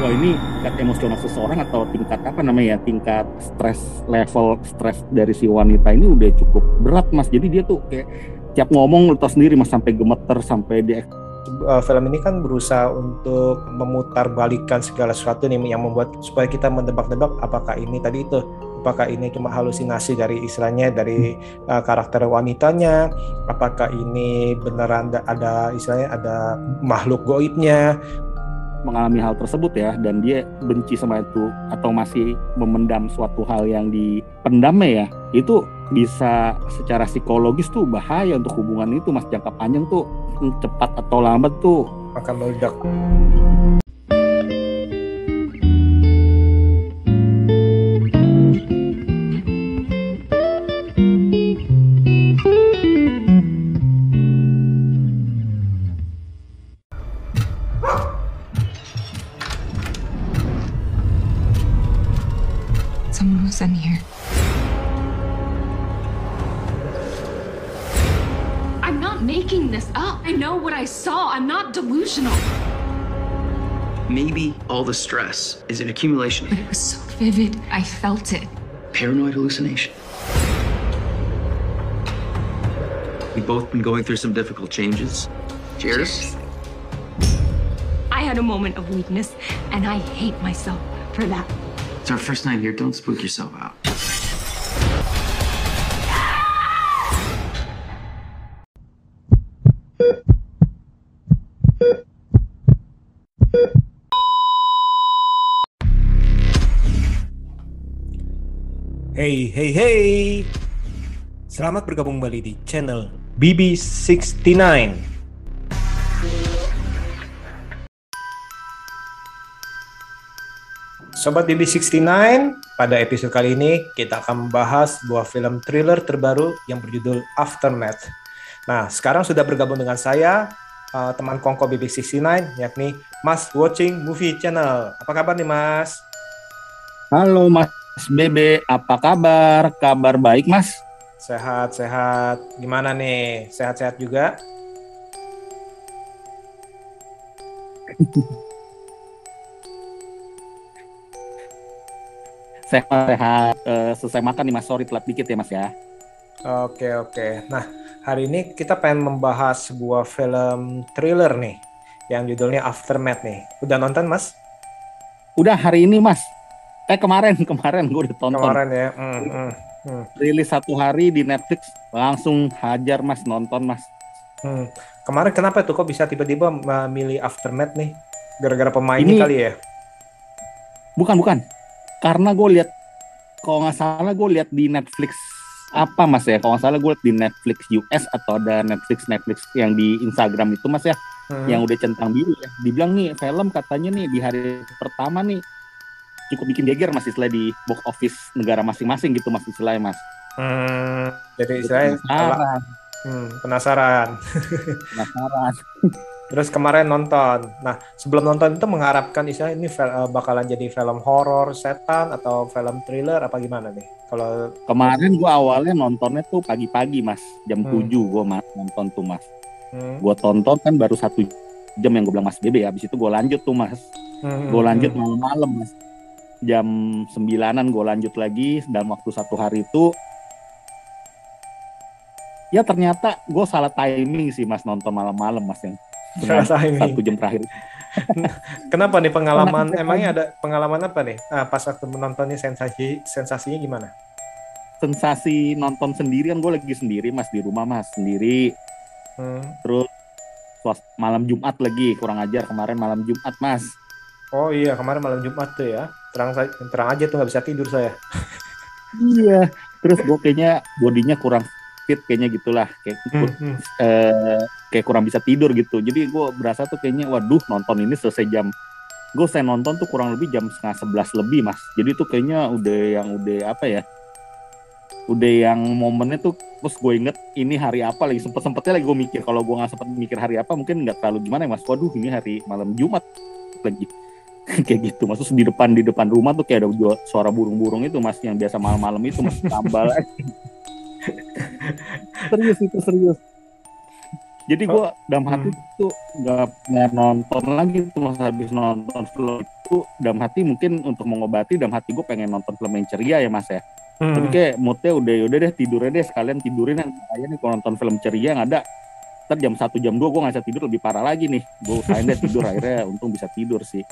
wah ini tingkat emosional seseorang atau tingkat apa namanya ya? Tingkat stres level stres dari si wanita ini udah cukup berat mas. Jadi dia tuh kayak tiap ngomong lu tau sendiri mas sampai gemeter sampai dia uh, film ini kan berusaha untuk memutar balikan segala sesuatu nih yang membuat supaya kita mendebak-debak apakah ini tadi itu apakah ini cuma halusinasi dari istilahnya dari uh, karakter wanitanya apakah ini beneran ada istilahnya ada makhluk goibnya mengalami hal tersebut ya dan dia benci sama itu atau masih memendam suatu hal yang dipendamnya ya itu bisa secara psikologis tuh bahaya untuk hubungan itu mas jangka panjang tuh cepat atau lambat tuh akan meledak. All the stress is an accumulation But it was so vivid. I felt it. paranoid hallucination. We've both been going through some difficult changes. Cheers. I had a moment of weakness, and I hate myself for that. It's our first night here. Don't spook yourself out. Hey hey hey. Selamat bergabung kembali di channel BB69. Sobat BB69, pada episode kali ini kita akan membahas sebuah film thriller terbaru yang berjudul Aftermath. Nah, sekarang sudah bergabung dengan saya, uh, teman Kongko BB69, yakni Mas Watching Movie Channel. Apa kabar nih Mas? halo mas Bebe apa kabar kabar baik mas Sehat, sehat. Gimana nih? Sehat-sehat juga? sehat sehat Eh, selesai makan nih mas sorry telat dikit ya mas ya Oke, oke. Nah, hari ini kita pengen membahas sebuah film thriller nih, yang judulnya Aftermath nih. Udah nonton, Mas? udah hari ini mas eh kemarin kemarin gue udah tonton Kemarin ya. Hmm, hmm, hmm, rilis satu hari di Netflix langsung hajar mas nonton mas hmm. Kemarin kenapa tuh kok bisa tiba-tiba memilih Aftermath nih? Gara-gara pemainnya Ini- kali ya? bukan bukan karena gue lihat kalau nggak salah gue lihat di Netflix apa mas ya kalau nggak salah gue lihat di Netflix US atau ada Netflix Netflix yang di Instagram itu mas ya Hmm. yang udah centang biru ya dibilang nih film katanya nih di hari pertama nih cukup bikin geger mas istilah di box office negara masing-masing gitu mas istilahnya mas. Hmm, jadi istilahnya penasaran. hmm, penasaran. penasaran. Terus kemarin nonton. Nah, sebelum nonton itu mengharapkan istilahnya ini eh, bakalan jadi film horor, setan atau film thriller apa gimana nih? Kalau kemarin gue awalnya nontonnya tuh pagi-pagi mas. Jam Hmm. 7 gue mas nonton tuh mas. Hmm, gue tonton kan baru satu jam yang gue bilang mas Bebe ya habis itu gue lanjut tuh mas. Hmm, gue lanjut hmm, malam-malam mas jam sembilanan gue lanjut lagi dalam waktu satu hari itu ya ternyata gue salah timing sih mas nonton malam-malam mas yang satu jam terakhir Kenapa nih pengalaman? Emangnya ada pengalaman apa nih? Ah, pas waktu menontonnya sensasi sensasinya gimana? sensasi nonton sendiri kan gue lagi sendiri mas di rumah mas sendiri Hmm. terus malam Jumat lagi kurang ajar kemarin malam Jumat mas Oh iya kemarin malam Jumat tuh ya. Terang terang aja tuh nggak bisa tidur saya. iya terus gue kayaknya bodinya kurang fit kayaknya gitulah kayak Hmm, hmm. eh, kayak kurang bisa tidur gitu. Jadi gue berasa tuh kayaknya waduh nonton ini selesai jam gue saya nonton tuh kurang lebih jam setengah sebelas lebih mas. Jadi tuh kayaknya udah yang udah apa ya? Udah yang momennya tuh terus gue inget ini hari apa lagi sempet sempetnya lagi gue mikir kalau gue nggak sempet mikir hari apa mungkin nggak terlalu gimana ya mas. Waduh ini hari malam Jumat lagi kayak gitu terus di depan di depan rumah tuh kayak ada suara burung-burung itu mas yang biasa malam-malam itu mas tambal serius itu serius Jadi gue dalam hati tuh nggak nonton lagi tuh mas habis nonton film itu dalam hati mungkin untuk mengobati dalam hati gue pengen nonton film yang ceria ya mas ya. Tapi Hmm. kayak moodnya udah udah deh tidurnya deh sekalian tidurin yang saya nih kalau nonton film ceria nggak ada. Ntar jam satu jam dua gue nggak bisa tidur lebih parah lagi nih. Gue usahain deh tidur akhirnya untung bisa tidur sih.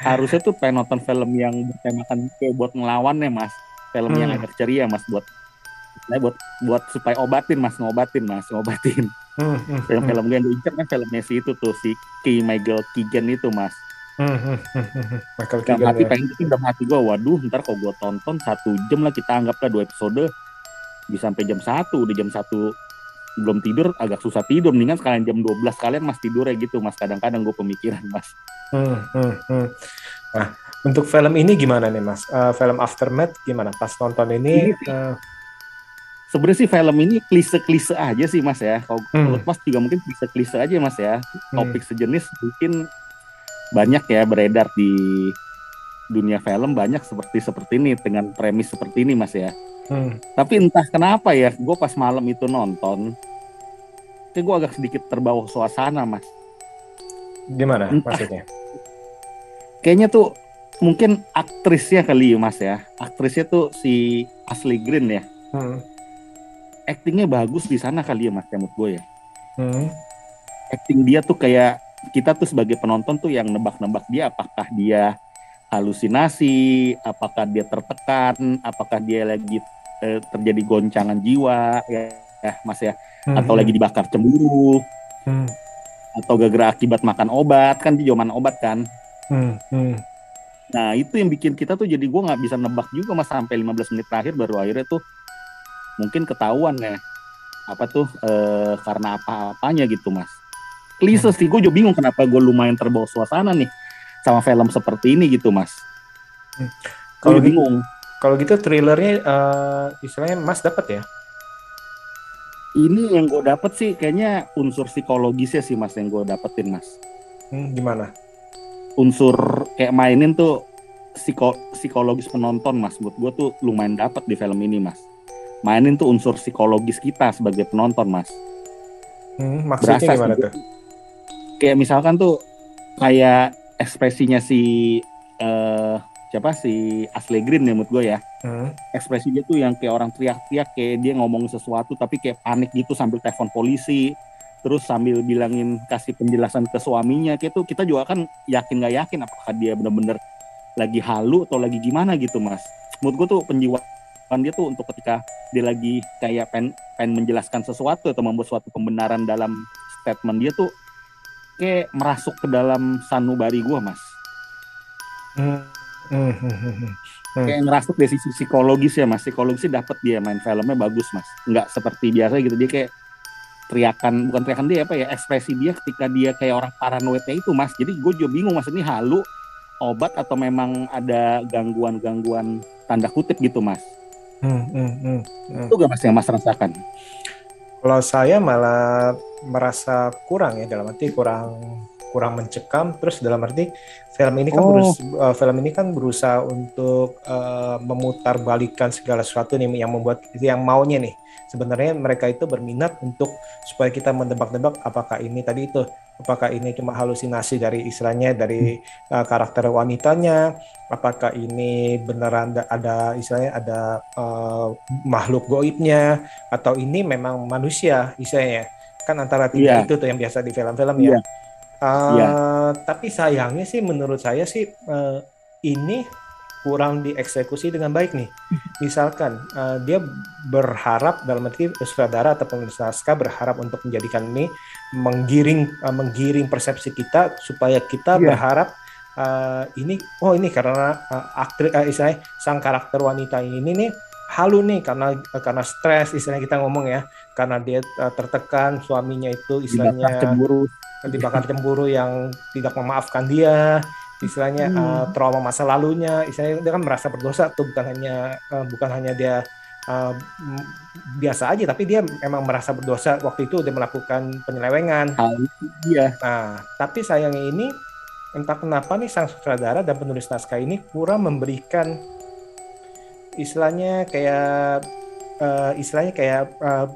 Harusnya tuh pengen nonton film yang bertemakan kayak buat ngelawan ya mas. Film yang Hmm. agak ceria mas buat Nah, buat buat supaya obatin mas ngobatin mas ngobatin Hmm, hmm, hmm, film-film gue yang diincar kan filmnya si itu tuh si Ki Michael Keegan itu mas hmm, hmm, hmm, hmm. Michael Keegan hati ya. pengen gitu dalam hati gue waduh ntar kalau gue tonton satu jam lah kita anggaplah dua episode bisa sampai jam satu udah jam satu belum tidur agak susah tidur. Mendingan sekalian jam 12 kalian mas tidur ya gitu mas. Kadang-kadang gue pemikiran mas. Hmm, hmm, hmm. Nah, untuk film ini gimana nih Mas? Eh, film Aftermath gimana? Pas nonton ini, Ini- eh, sebenarnya sih film ini klise-klise aja sih mas ya. Kalau Hmm. menurut mas juga mungkin klise-klise aja mas ya. Hmm, topik sejenis mungkin banyak ya beredar di dunia film banyak seperti seperti ini dengan premis seperti ini mas ya. Hmm, tapi entah kenapa ya gue pas malam itu nonton kayak gue agak sedikit terbawa suasana mas. Gimana Entah. maksudnya? kayaknya tuh mungkin aktrisnya kali ya mas ya. Aktrisnya tuh si Ashley Green ya. Hmm, actingnya bagus di sana kali ya mas ya menurut gue ya. Hmm, acting dia tuh kayak kita tuh sebagai penonton tuh yang nebak-nebak dia apakah dia halusinasi, apakah dia tertekan, apakah dia lagi eh, terjadi goncangan jiwa ya, ya Mas ya, hmm, atau lagi dibakar cemburu, hmm, atau gara-gara akibat makan obat kan dia zaman obat kan. hmm, hmm, Nah itu yang bikin kita tuh jadi gua nggak bisa nebak juga mas sampai 15 menit terakhir baru akhirnya tuh mungkin ketahuan ya apa tuh eh, karena apa-apanya gitu mas. Klise sih gue juga bingung kenapa gue lumayan terbawa suasana nih sama film seperti ini gitu mas. Kalau Kalau gitu- bingung. Kalau gitu trailernya eh, istilahnya Mas dapat ya? Ini yang gue dapet sih kayaknya unsur psikologisnya sih mas yang gue dapetin mas. Hmm, gimana? Unsur kayak mainin tuh psiko psikologis penonton mas. Buat gue tuh lumayan dapet di film ini mas. Mainin tuh unsur psikologis kita sebagai penonton mas. Hmm, maksudnya Berasa gimana tuh? Kayak misalkan tuh kayak ekspresinya si eh siapa si Ashley Green ya menurut gue ya. Hmm, Ekspresi dia tuh yang kayak orang teriak-teriak kayak dia ngomong sesuatu tapi kayak panik gitu sambil telepon polisi. Terus sambil bilangin kasih penjelasan ke suaminya kayak tuh kita juga kan yakin nggak yakin apakah dia bener-bener lagi halu atau lagi gimana gitu mas. Menurut gue tuh penjiwaan dia tuh untuk ketika dia lagi kayak pen, pengen menjelaskan sesuatu atau membuat suatu pembenaran dalam statement dia tuh kayak merasuk ke dalam sanubari gue mas. hmm, hmm, hmm, hmm, hmm. Hmm. kayak ngerasuk dari sisi psikologis ya mas psikologisnya dapat dia main filmnya bagus mas nggak seperti biasa gitu dia kayak teriakan bukan teriakan dia apa ya ekspresi dia ketika dia kayak orang paranoidnya itu mas jadi gue juga bingung mas ini halu obat atau memang ada gangguan-gangguan tanda kutip gitu mas Hmm, hmm, hmm. itu gak mas yang mas rasakan Kalau saya malah merasa kurang ya dalam arti kurang kurang mencekam terus dalam arti film ini kan Oh. berus- eh, film ini kan berusaha untuk eh, memutarbalikkan segala sesuatu nih yang membuat yang maunya nih sebenarnya mereka itu berminat untuk supaya kita mendebak-debak apakah ini tadi itu apakah ini cuma halusinasi dari istilahnya dari eh, karakter wanitanya apakah ini beneran da- ada istilahnya ada eh, makhluk goibnya atau ini memang manusia istilahnya kan antara tiga Iya. itu tuh yang biasa di film-film ya. Eh, Iya. Tapi sayangnya sih menurut saya sih eh, ini kurang dieksekusi dengan baik nih. Misalkan eh, dia berharap dalam arti sutradara atau penulis naskah berharap untuk menjadikan ini menggiring eh, menggiring persepsi kita supaya kita Iya. berharap eh, ini oh ini karena eh, aktris eh, istilahnya sang karakter wanita ini nih halu nih karena eh, karena stres istilahnya kita ngomong ya karena dia eh, tertekan suaminya itu istilahnya dibakar cemburu. dibakar cemburu yang tidak memaafkan dia istilahnya Hmm. eh, trauma masa lalunya. Istilahnya dia kan merasa berdosa tuh bukan hanya eh, bukan hanya dia m- biasa aja tapi dia memang merasa berdosa waktu itu dia melakukan penyelewengan. Dia nah tapi sayangnya ini entah kenapa nih sang sutradara dan penulis naskah ini kurang memberikan istilahnya kayak eh, istilahnya kayak eh,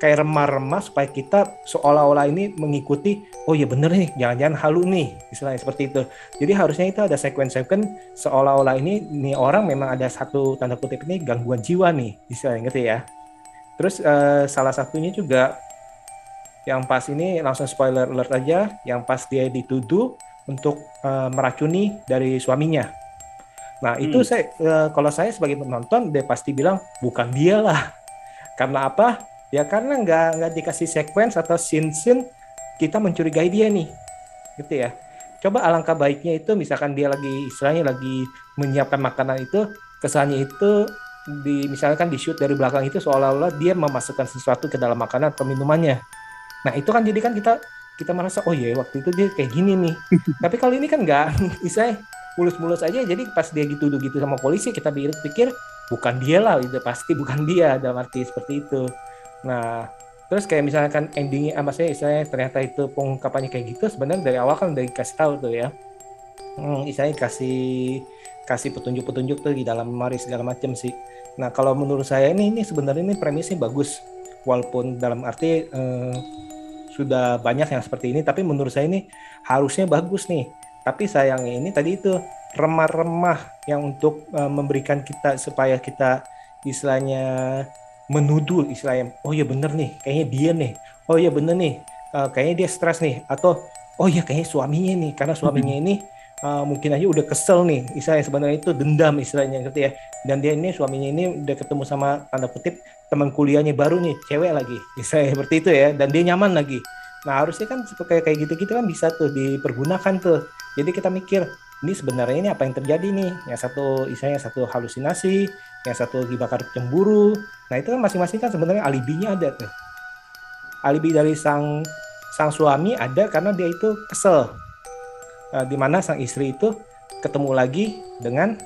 kayak remah-remah supaya kita seolah-olah ini mengikuti oh ya bener nih jangan-jangan halu nih istilahnya seperti itu. Jadi harusnya itu ada sekuen-sekuen seolah-olah ini nih orang memang ada satu tanda kutip ini gangguan jiwa nih istilahnya gitu ya? Terus uh, salah satunya juga yang pas ini langsung spoiler alert aja yang pas dia dituduh untuk uh, meracuni dari suaminya. Nah itu hmm. saya uh, kalau saya sebagai penonton dia pasti bilang bukan dia lah. Karena apa ya karena nggak nggak dikasih sequence atau scene scene kita mencurigai dia nih gitu ya. Coba alangkah baiknya itu misalkan dia lagi istilahnya lagi menyiapkan makanan itu kesannya itu di misalkan di shoot dari belakang itu seolah-olah dia memasukkan sesuatu ke dalam makanan atau minumannya. Nah itu kan jadi kan kita kita merasa oh iya waktu itu dia kayak gini nih. Tapi kalau ini kan nggak bisa mulus-mulus aja jadi pas dia gitu gitu sama polisi kita pikir bukan dia lah itu pasti bukan dia dalam arti seperti itu Nah, terus kayak misalkan endingnya, ah, maksudnya istilahnya ternyata itu pengungkapannya kayak gitu, sebenarnya dari awal kan udah dikasih tahu tuh ya. Hmm, istilahnya kasih kasih petunjuk-petunjuk tuh di dalam mari segala macam sih. Nah, kalau menurut saya ini ini sebenarnya ini premisnya bagus, walaupun dalam arti eh, sudah banyak yang seperti ini, tapi menurut saya ini harusnya bagus nih. Tapi sayangnya ini tadi itu remah-remah yang untuk uh, memberikan kita supaya kita istilahnya menuduh istilahnya oh ya bener nih kayaknya dia nih. Oh ya bener nih uh, kayaknya dia stres nih. Atau oh ya kayaknya suaminya nih. Karena suaminya ini uh, mungkin aja udah kesel nih. Istilahnya sebenarnya itu dendam istilahnya gitu ya? Dan dia ini suaminya ini udah ketemu sama tanda kutip teman kuliahnya baru nih cewek lagi. Istilahnya seperti itu ya dan dia nyaman lagi. Nah harusnya kan seperti kayak gitu gitu kan bisa tuh dipergunakan tuh. Jadi kita mikir ini sebenarnya ini apa yang terjadi nih? Yang satu istilahnya satu halusinasi yang satu dibakar cemburu Nah itu kan masing-masing kan sebenarnya alibinya ada tuh. Alibi dari sang sang suami ada karena dia itu kesel. Uh, di mana sang istri itu ketemu lagi dengan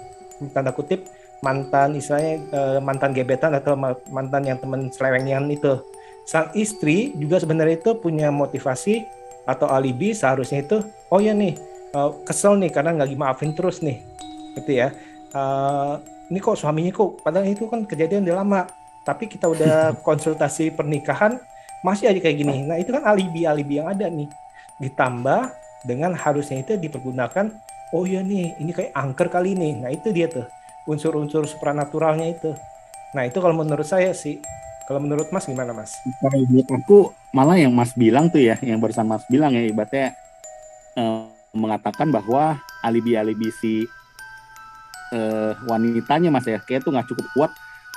tanda kutip mantan istilahnya uh, mantan gebetan atau mantan yang teman selewengan itu. Sang istri juga sebenarnya itu punya motivasi atau alibi seharusnya itu oh ya nih uh, kesel nih karena nggak dimaafin terus nih gitu ya. Ini kok suaminya kok padahal itu kan kejadian udah lama tapi kita udah konsultasi pernikahan masih aja kayak gini. Nah itu kan alibi-alibi yang ada nih. Ditambah dengan harusnya itu dipergunakan, oh ya nih ini kayak angker kali ini. Nah itu dia tuh unsur-unsur supranaturalnya itu. Nah itu kalau menurut saya sih. Kalau menurut Mas gimana Mas? Kalau menurut aku malah yang Mas bilang tuh ya, yang barusan Mas bilang ya ibaratnya eh, mengatakan bahwa alibi-alibi si eh, wanitanya Mas ya, kayak tuh nggak cukup kuat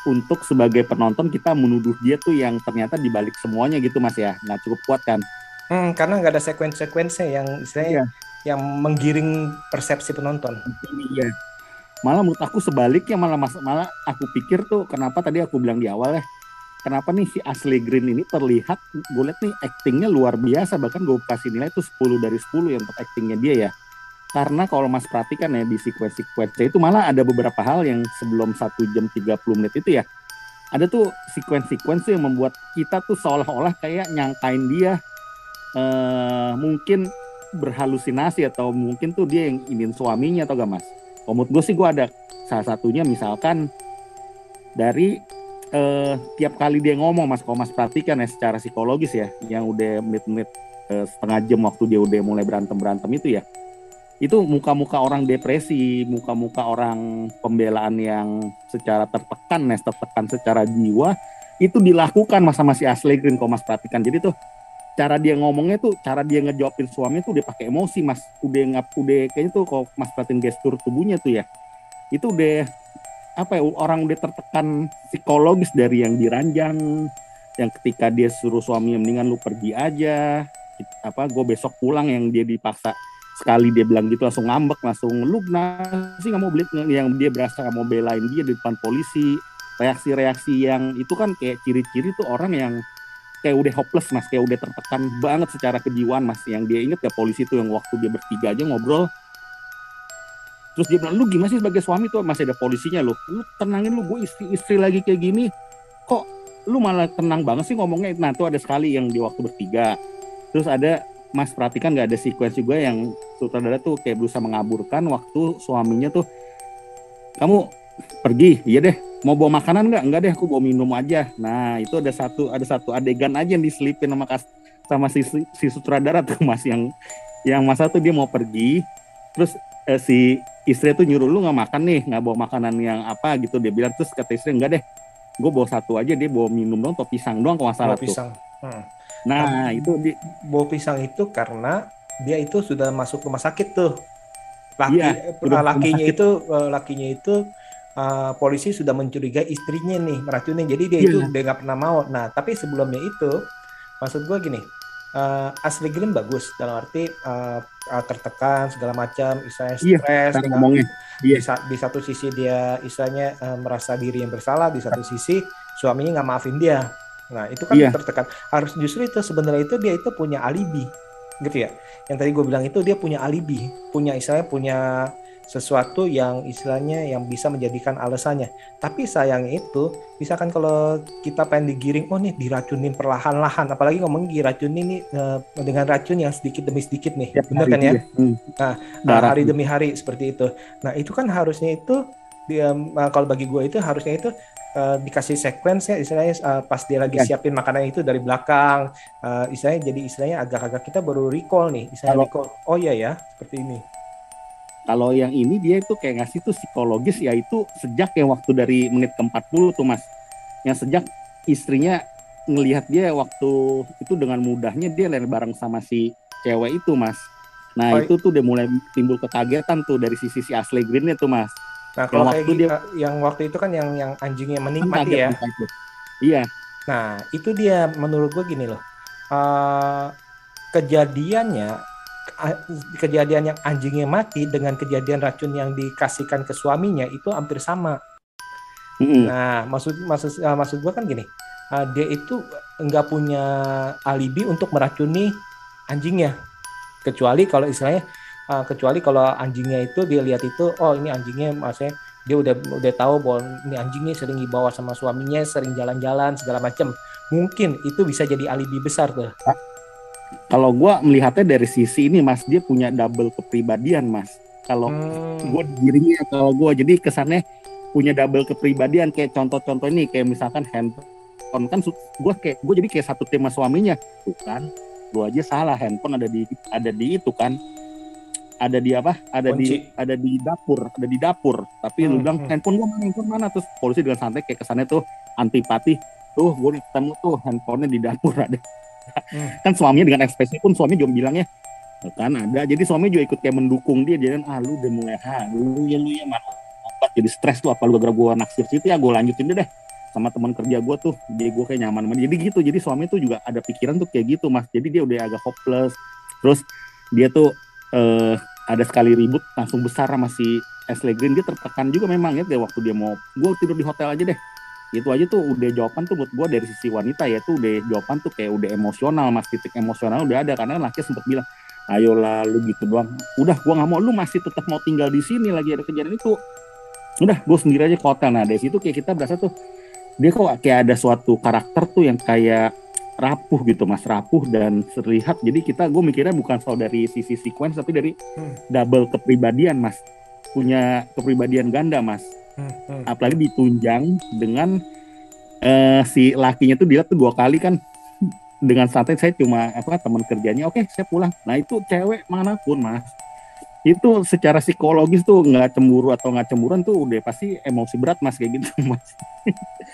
untuk sebagai penonton kita menuduh dia tuh yang ternyata dibalik semuanya gitu mas ya. Nggak cukup kuat kan? Hmm, karena nggak ada sekuen-sekuensinya yang saya iya. yang menggiring persepsi penonton. Iya. Malah menurut aku sebaliknya malah mas malah aku pikir tuh kenapa tadi aku bilang di awal ya kenapa nih si Ashley Green ini terlihat gue liat nih actingnya luar biasa. Bahkan gue kasih nilai tuh 10 dari 10 yang untuk actingnya dia ya karena kalau Mas perhatikan ya di sequence-sequence itu malah ada beberapa hal yang sebelum satu jam 30 menit itu ya ada tuh sequence-sequence yang membuat kita tuh seolah-olah kayak nyangkain dia eh, mungkin berhalusinasi atau mungkin tuh dia yang ingin suaminya atau gak mas? Menurut gue sih gue ada salah satunya misalkan dari eh, tiap kali dia ngomong mas, kalau mas perhatikan ya secara psikologis ya, yang udah menit-menit eh, setengah jam waktu dia udah mulai berantem berantem itu ya, itu muka-muka orang depresi, muka-muka orang pembelaan yang secara tertekan, nes tertekan secara jiwa itu dilakukan masa masih asli Green kalau mas perhatikan. Jadi tuh cara dia ngomongnya tuh, cara dia ngejawabin suami tuh udah pakai emosi mas, udah ngap, udah kayaknya tuh kalau mas perhatiin gestur tubuhnya tuh ya, itu udah apa ya orang udah tertekan psikologis dari yang diranjang, yang ketika dia suruh suaminya mendingan lu pergi aja, apa gue besok pulang yang dia dipaksa sekali dia bilang gitu langsung ngambek langsung lu sih nggak mau beli? Yang dia berasa nggak mau belain dia di depan polisi. Reaksi-reaksi yang itu kan kayak ciri-ciri tuh orang yang kayak udah hopeless mas. Kayak udah tertekan banget secara kejiwaan mas. Yang dia inget ya polisi tuh yang waktu dia bertiga aja ngobrol. Terus dia bilang lu gimana sih sebagai suami tuh? Masih ada polisinya lu. Lu tenangin lu gue istri istri lagi kayak gini. Kok lu malah tenang banget sih ngomongnya? Nah tuh ada sekali yang di waktu bertiga. Terus ada Mas perhatikan nggak ada sequence juga yang sutradara tuh kayak berusaha mengaburkan waktu suaminya tuh. Kamu pergi iya deh. Mau bawa makanan nggak? Nggak deh aku bawa minum aja. Nah itu ada satu ada satu adegan aja yang diselipin sama kas sama si, si sutradara tuh mas yang yang masa tuh dia mau pergi terus eh, si istri tuh nyuruh lu nggak makan nih nggak bawa makanan yang apa gitu. Dia bilang terus kata istri enggak deh gue bawa satu aja dia bawa minum dong atau pisang doang kalau nggak salah Bawa tuh. pisang. Hmm. Nah itu di, Bawa pisang itu karena dia itu sudah masuk rumah sakit tuh. Laki, Iya, eh, rumah lakinya itu eh, lakinya itu eh, polisi sudah mencurigai istrinya nih meracunin. Jadi dia Iya. itu udah nggak pernah mau. Nah tapi sebelumnya itu maksud gua gini. eh, asli Green bagus dalam arti eh, eh, tertekan segala macam, istilahnya Iya, stres, segala- ngomongnya di, Iya. di satu sisi dia istilahnya eh, merasa diri yang bersalah, di satu sisi suaminya nggak maafin dia. Nah itu kan Iya. tertekan. Harus justru itu sebenarnya itu dia itu punya alibi, gitu ya. Yang tadi gue bilang itu dia punya alibi, punya istilahnya punya sesuatu yang istilahnya yang bisa menjadikan alasannya. Tapi sayangnya itu, misalkan kalau kita pengen digiring, oh nih diracunin perlahan-lahan, apalagi ngomong diracunin nih eh, dengan racun yang sedikit demi sedikit nih, Tiap bener kan ya? Hmm. Nah, Darah. hari demi hari seperti itu. Nah, itu kan harusnya itu dia uh, kalau bagi gue itu harusnya itu uh, dikasih sequence ya istilahnya uh, pas dia lagi Ya. siapin makanan itu dari belakang uh, istilahnya jadi istilahnya agak-agak kita baru recall nih istilahnya Kalau- recall oh iya ya seperti ini Kalau yang ini dia itu kayak ngasih tuh psikologis ya itu sejak yang waktu dari menit ke-40 tuh Mas. Yang sejak istrinya ngelihat dia waktu itu dengan mudahnya dia lari bareng sama si cewek itu Mas. Oh, Nah itu tuh udah mulai timbul kekagetan tuh dari sisi si Ashley Greennya tuh Mas. Nah kalau Yang kayak waktu dia- uh, yang waktu itu kan yang yang anjingnya Kan menikmati ya. Iya, Nah, itu dia menurut gue gini loh. Eh, kejadiannya kejadian yang anjingnya mati dengan kejadian racun yang dikasihkan ke suaminya itu hampir sama. Mm-mm. Nah, maksud maksud eh, maksud gue kan gini. eh, dia itu nggak punya alibi untuk meracuni anjingnya. Kecuali kalau istilahnya eh, kecuali kalau anjingnya itu dia lihat itu oh ini anjingnya maksudnya dia udah udah tahu bahwa ini anjingnya sering dibawa sama suaminya, sering jalan-jalan segala macam. Mungkin itu bisa jadi alibi besar tuh. Kalau gua melihatnya dari sisi ini Mas, dia punya double kepribadian Mas. Kalau Hmm. gue digiringnya kalau gue jadi kesannya punya double kepribadian kayak contoh-contoh ini kayak misalkan handphone kan gue kayak gue jadi kayak satu sama suaminya tuh kan gue aja salah handphone ada di ada di itu kan ada di apa? Ada Kunci. di ada di dapur ada di dapur. Tapi lu Hmm, bilang hmm. handphone gue mana? Handphone mana? Terus polisi dengan santai kayak kesannya tuh antipati. Tuh gue ketemu tuh handphonenya di dapur ada. Hmm. kan suaminya dengan ekspresi pun suami juga bilangnya "Tuh kan ada. Jadi suami juga ikut kayak mendukung dia. Jadi ah lu udah mulai ha lu ya lu ya mana obat jadi stres tuh apa lu gara-gara gue naksir situ ya gue lanjutin deh deh sama teman kerja gue tuh jadi gue kayak nyaman dia. jadi gitu. Jadi suami tuh juga ada pikiran tuh kayak gitu mas. Jadi dia udah agak hopeless. Terus dia tuh eh ada sekali ribut langsung besar sama si Ashley Green. Dia tertekan juga memang ya kayak waktu dia mau gue tidur di hotel aja deh. Itu aja tuh udah jawaban tuh buat gue dari sisi wanita ya tuh udah jawaban tuh kayak udah emosional mas. Titik emosional udah ada karena laki sempat bilang ayo lalu gitu doang. Udah gue nggak mau lu masih tetap mau tinggal di sini lagi ada kejadian itu. Udah gue sendiri aja ke hotel. Nah dari situ kayak kita berasa tuh dia kok kayak ada suatu karakter tuh yang kayak rapuh gitu mas rapuh dan terlihat. Jadi kita gue mikirnya bukan soal dari sisi sequence tapi dari Hmm. double kepribadian mas. Punya kepribadian ganda mas. Hmm, hmm. apalagi ditunjang dengan eh, si lakinya tuh dilihat tuh dua kali kan. Dengan santai saya cuma apa teman kerjanya oke saya pulang. Nah itu cewek mana pun mas itu secara psikologis tuh nggak cemburu atau nggak cemburuan tuh udah pasti emosi berat mas kayak gitu mas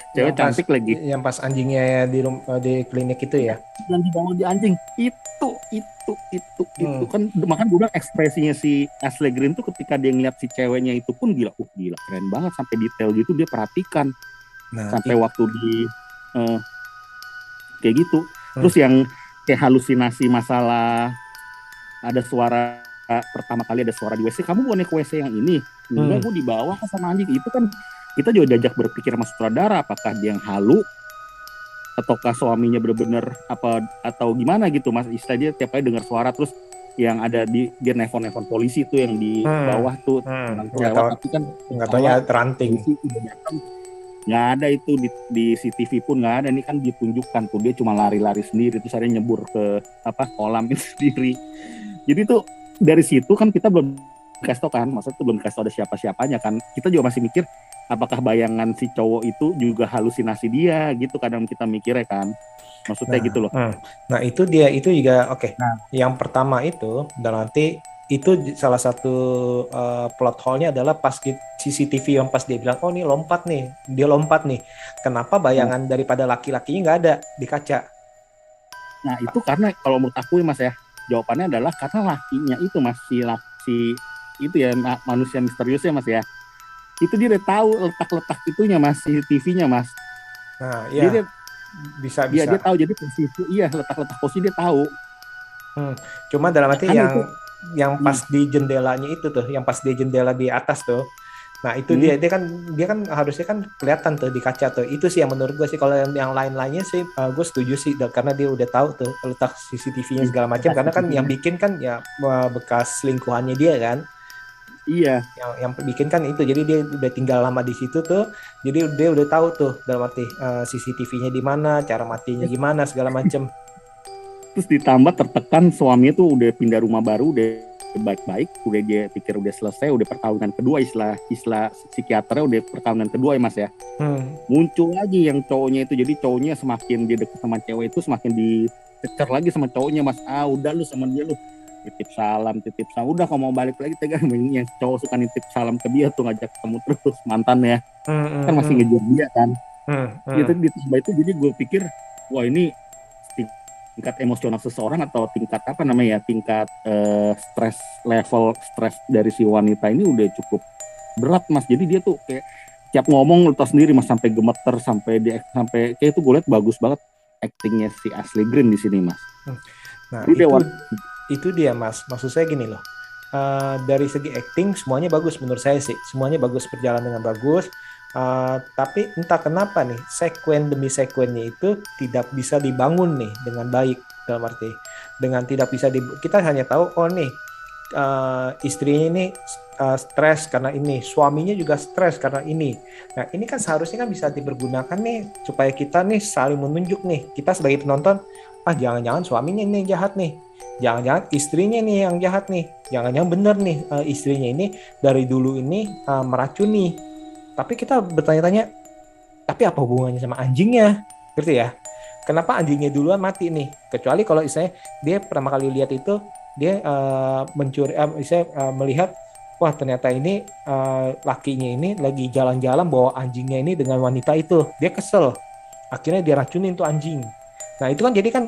cewek Yang pas- cantik lagi Yang pas anjingnya di rum- eh, di klinik itu ya. dan dibawa di anjing itu itu itu itu Hmm. kan makanya gue bilang ekspresinya si Ashley Green tuh ketika dia ngeliat si ceweknya itu pun gila uh gila keren banget sampai detail gitu dia perhatikan Nah, sampai waktu di eh, kayak gitu. Hmm. Terus yang kayak halusinasi masalah ada suara pertama kali ada suara di WC, kamu mau naik WC yang ini? Enggak, Hmm. gue di bawah kan sama anjing. Itu kan kita juga diajak berpikir sama sutradara apakah dia yang halu ataukah suaminya bener-bener apa atau gimana gitu mas istilahnya tiap kali dengar suara terus yang ada di dia nelfon-nelfon polisi tuh yang di Hmm. bawah tuh hmm, nggak tahu tapi kan nggak ranting. polisi udah datang nggak ada itu di, di CCTV pun nggak ada ini kan ditunjukkan tuh dia cuma lari-lari sendiri terus ada nyebur ke apa kolam itu sendiri jadi tuh dari situ kan kita belum kasih kan maksudnya tuh belum kasih ada siapa-siapanya kan kita juga masih mikir apakah bayangan si cowok itu juga halusinasi dia gitu kadang kita mikirnya kan maksudnya Nah, gitu loh hmm. Nah itu dia itu juga oke. Nah. Yang pertama itu dan nanti itu salah satu uh, plot hole-nya adalah pas CCTV yang pas dia bilang oh nih lompat nih dia lompat nih. Kenapa bayangan daripada laki-lakinya nggak ada di kaca? nah itu karena kalau menurut aku mas ya jawabannya adalah karena lakinya itu mas si laki itu ya ma- manusia misteriusnya mas ya. Itu dia udah tahu letak-letak itunya mas TV-nya mas. Nah dia, ya dia bisa dia, bisa. dia tahu. Jadi posisi iya letak-letak posisi dia tahu. Cuma dalam arti Kan yang itu- yang pas di jendelanya itu tuh, yang pas di jendela di atas tuh. Nah itu Hmm. dia dia kan dia kan harusnya kan kelihatan tuh di kaca tuh. Itu sih yang menurut gue sih kalau yang, yang lain-lainnya sih uh, gue setuju sih da- karena dia udah tahu tuh letak CCTV-nya segala macam. Karena kan yang bikin kan ya uh, bekas selingkuhannya dia kan. iya Yang yang bikin kan itu. Jadi dia udah tinggal lama di situ tuh. Jadi dia udah tahu tuh dalam arti uh, CCTV-nya di mana, cara matinya gimana segala macam. terus ditambah tertekan suaminya tuh udah pindah rumah baru udah baik-baik udah dia pikir udah selesai udah perkawinan kedua istilah istilah psikiaternya udah perkawinan kedua ya mas ya. Hmm. muncul lagi yang cowoknya itu jadi cowoknya semakin dia deket sama cewek itu semakin dicecer lagi sama cowoknya mas. Ah udah lu sama dia lu titip salam titip salam. Udah kalau mau balik lagi tegang yang cowok suka nitip salam ke dia tuh ngajak ketemu terus mantannya Hmm, kan hmm, masih hmm, ngejar dia kan. Hmm, hmm. gitu ditambah itu jadi gue pikir wah ini tingkat emosional seseorang atau tingkat apa namanya ya tingkat eh, stres level stres dari si wanita ini udah cukup berat mas jadi dia tuh kayak tiap ngomong lu tau sendiri mas sampai gemeter sampai dia sampai kayak itu gue liat bagus banget actingnya si Ashley Green di sini mas Nah, Ini dia itu, war- itu dia Mas. Maksud saya gini loh. Eh, dari segi acting semuanya bagus menurut saya sih. Semuanya bagus berjalan dengan bagus. Eh, tapi entah kenapa nih sekuen demi sekuennya itu tidak bisa dibangun nih dengan baik dalam arti dengan tidak bisa di kita hanya tahu oh nih eh, istrinya ini eh, stres karena ini suaminya juga stres karena ini. Nah ini kan seharusnya kan bisa dipergunakan nih supaya kita nih saling menunjuk nih. Kita sebagai penonton ah jangan-jangan suaminya ini jahat nih. Jangan-jangan istrinya nih yang jahat nih. Jangan-jangan bener nih eh, istrinya ini dari dulu ini eh, meracuni tapi kita bertanya-tanya tapi apa hubungannya sama anjingnya? Ngerti ya? Kenapa anjingnya duluan mati nih? Kecuali kalau istilahnya dia pertama kali lihat itu dia eh, mencuri eh, istilahnya, eh, melihat wah ternyata ini eh, lakinya ini lagi jalan-jalan bawa anjingnya ini dengan wanita itu. Dia kesel. Akhirnya dia racunin tuh anjing. Nah itu kan jadi kan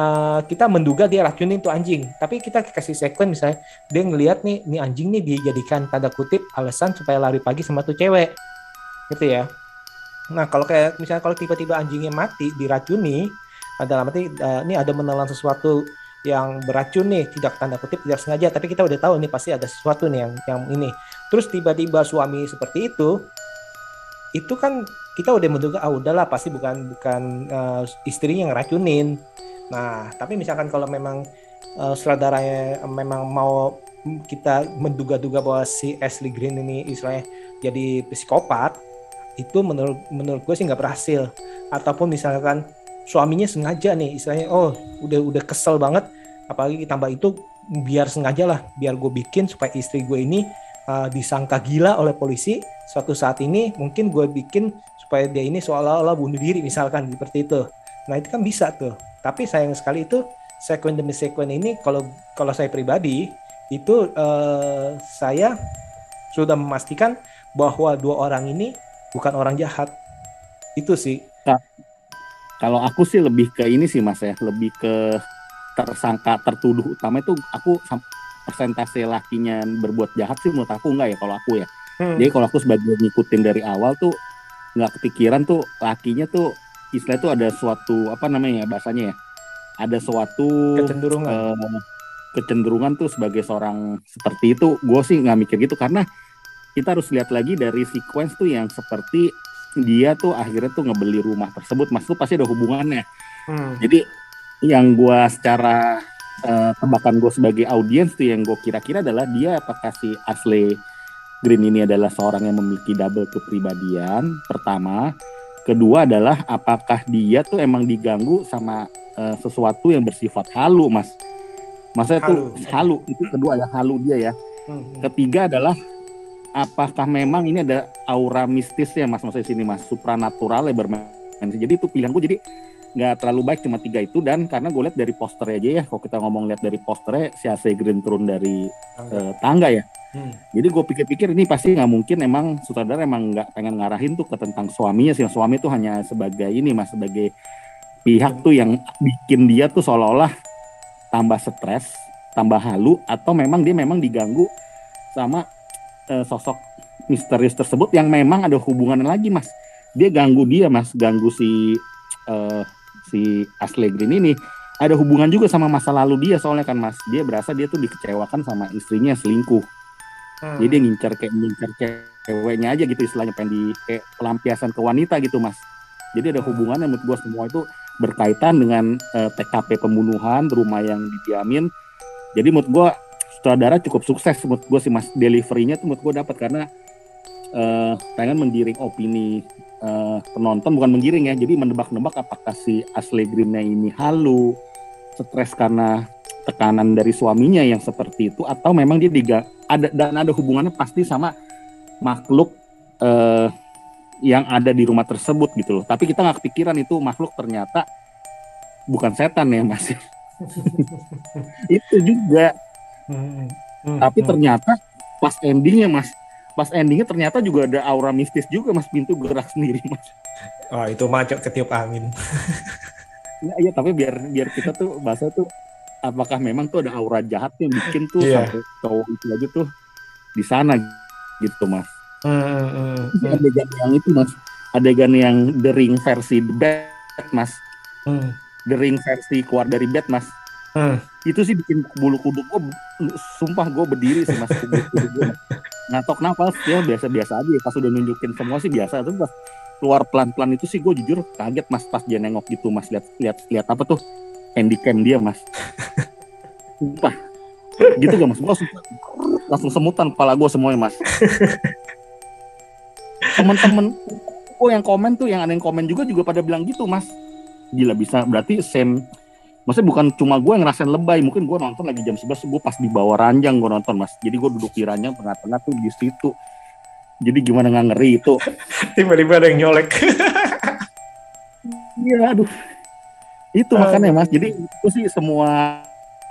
eh, kita menduga dia racunin tuh anjing. Tapi kita kasih sekuen misalnya dia ngelihat nih ini anjing nih dijadikan tanda kutip alasan supaya lari pagi sama tuh cewek gitu ya. Nah kalau kayak misalnya kalau tiba-tiba anjingnya mati diracuni ada arti eh, ini ada menelan sesuatu yang beracun nih tidak tanda kutip tidak sengaja tapi kita udah tahu nih pasti ada sesuatu nih yang yang ini. Terus tiba-tiba suami seperti itu itu kan kita udah menduga ah udahlah pasti bukan bukan eh, istrinya yang ngeracunin. Nah tapi misalkan kalau memang eh, sutradaranya memang mau kita menduga-duga bahwa si Ashley Green ini istilahnya jadi psikopat itu menurut menurut gue sih nggak berhasil. Ataupun misalkan suaminya sengaja nih istilahnya oh udah udah kesel banget apalagi ditambah itu biar sengaja lah biar gue bikin supaya istri gue ini uh, disangka gila oleh polisi suatu saat ini mungkin gue bikin supaya dia ini seolah-olah bunuh diri misalkan seperti itu. Nah itu kan bisa tuh. Tapi sayang sekali itu sekuen demi sekuen ini kalau kalau saya pribadi itu eh, saya sudah memastikan bahwa dua orang ini bukan orang jahat. Itu sih. Kalau aku sih lebih ke ini sih mas ya. Lebih ke tersangka tertuduh utama itu aku persentase lakinya berbuat jahat sih menurut aku enggak ya kalau aku ya. Hmm. jadi kalau aku sebagai ngikutin dari awal tuh nggak kepikiran tuh lakinya tuh istilah tuh ada suatu apa namanya ya bahasanya ya? Ada suatu kecenderungan. eh, kecenderungan tuh sebagai seorang seperti itu. Gue sih nggak mikir gitu karena kita harus lihat lagi dari sequence tuh yang seperti dia tuh akhirnya tuh ngebeli rumah tersebut mas tuh pasti ada hubungannya Hmm. jadi yang gua secara eh, tebakan gue sebagai audiens tuh yang gue kira-kira adalah dia apakah si Ashley Green ini adalah seorang yang memiliki double kepribadian pertama kedua adalah apakah dia tuh emang diganggu sama eh, sesuatu yang bersifat halu mas maksudnya tuh Halu. halu itu kedua ya halu dia ya Hmm. ketiga adalah apakah memang ini ada aura mistis ya mas? Maksudnya sini mas supranatural ya bermain jadi itu pilihan gue jadi nggak terlalu baik cuma tiga itu. Dan karena gue lihat dari posternya aja ya kalau kita ngomong lihat dari posternya si AC Green turun dari eh, tangga ya. Hmm. jadi gue pikir-pikir ini pasti nggak mungkin emang sutradara emang nggak pengen ngarahin tuh ke tentang suaminya sih. Suami tuh hanya sebagai ini mas sebagai pihak tuh yang bikin dia tuh seolah-olah tambah stres tambah halu atau memang dia memang diganggu sama eh, sosok misterius tersebut yang memang ada hubungan lagi mas. Dia ganggu dia mas. Ganggu si eh, si Ashley Green ini. Ada hubungan juga sama masa lalu dia soalnya kan mas. Dia berasa dia tuh dikecewakan sama istrinya selingkuh. Hmm. jadi dia ngincer kayak ngincer ceweknya aja gitu istilahnya pengen di kayak pelampiasan ke wanita gitu mas. Jadi ada hubungannya menurut gua semua itu berkaitan dengan eh, TKP pembunuhan rumah yang didiamin. Jadi menurut gua sutradara cukup sukses menurut gua sih mas. Deliverynya tuh menurut gua dapat karena eh pengen menggiring opini eh, penonton bukan menggiring ya. Jadi menebak-nebak apakah si Ashley Green-nya ini halu stres karena tekanan dari suaminya yang seperti itu atau memang dia diga ada dan ada hubungannya pasti sama makhluk eh, yang ada di rumah tersebut gitu loh. Tapi kita nggak kepikiran itu makhluk ternyata bukan setan ya mas. Itu juga Hmm. Hmm. tapi Hmm. ternyata pas endingnya mas pas endingnya ternyata juga ada aura mistis juga mas pintu gerak sendiri mas Oh, itu macet ketiup angin. Ya, iya tapi biar biar kita tuh bahasa tuh apakah memang tuh ada aura jahat yang bikin tuh Iya. sampai cowok itu aja tuh di sana gitu mas. Hmm, hmm, hmm. Adegan yang itu mas, adegan yang The Ring versi The Bed mas, Hmm. The Ring versi keluar dari bed mas. Hmm. Itu sih bikin bulu kuduk gue, sumpah gue berdiri sih mas, bulu kuduk gue. Ngatok nafas ya biasa-biasa aja. Pas udah nunjukin semua sih biasa, tapi pas keluar pelan-pelan itu sih gue jujur kaget mas pas dia nengok gitu mas lihat lihat lihat apa tuh? Handycam dia mas. Sumpah. Gitu gak mas? Gue langsung, langsung semutan kepala gue semuanya mas. Temen-temen gue yang komen tuh yang ada yang komen juga juga pada bilang gitu mas. Gila bisa. Berarti same maksudnya bukan cuma gue yang ngerasain lebay mungkin gue nonton lagi jam 11 gue pas di bawah ranjang gue nonton mas. Jadi gue duduk di ranjang tengah-tengah tuh di situ. Jadi gimana nggak ngeri itu. Tiba-tiba ada yang nyolek. Iya, aduh. Itu makanya mas. Jadi itu sih semua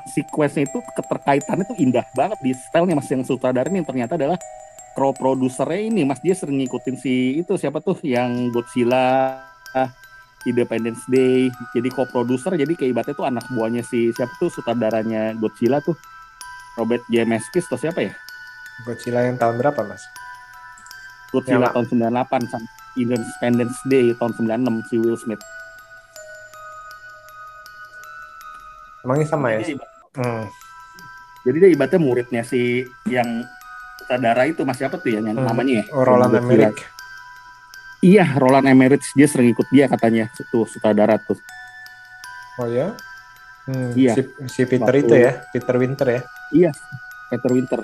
sequence itu keterkaitannya tuh indah banget di stylenya mas. Yang sutradara ini ternyata adalah pro produsernya ini mas. Dia sering ngikutin si itu siapa tuh? Yang Godzilla Independence Day jadi co-producer jadi kayak ibaratnya tuh anak buahnya si siapa tuh sutradaranya Godzilla tuh Robert Zemeckis atau siapa ya Godzilla yang tahun berapa, Mas? Godzilla Yang- tahun 98 sama Independence Day tahun 96 si Will Smith Emangnya sama ya? Hmm. Jadi dia ibaratnya muridnya si yang sutradara itu mas siapa tuh ya yang Hmm. namanya ya? Oh, Roland. Emmerich. Iya, Roland Emmerich dia sering ikut dia katanya tuh sutradara tuh. Oh ya? Hmm, Iya. Si, si Peter Waktu- itu ya, Peter Winter ya. Iya, Peter Winter.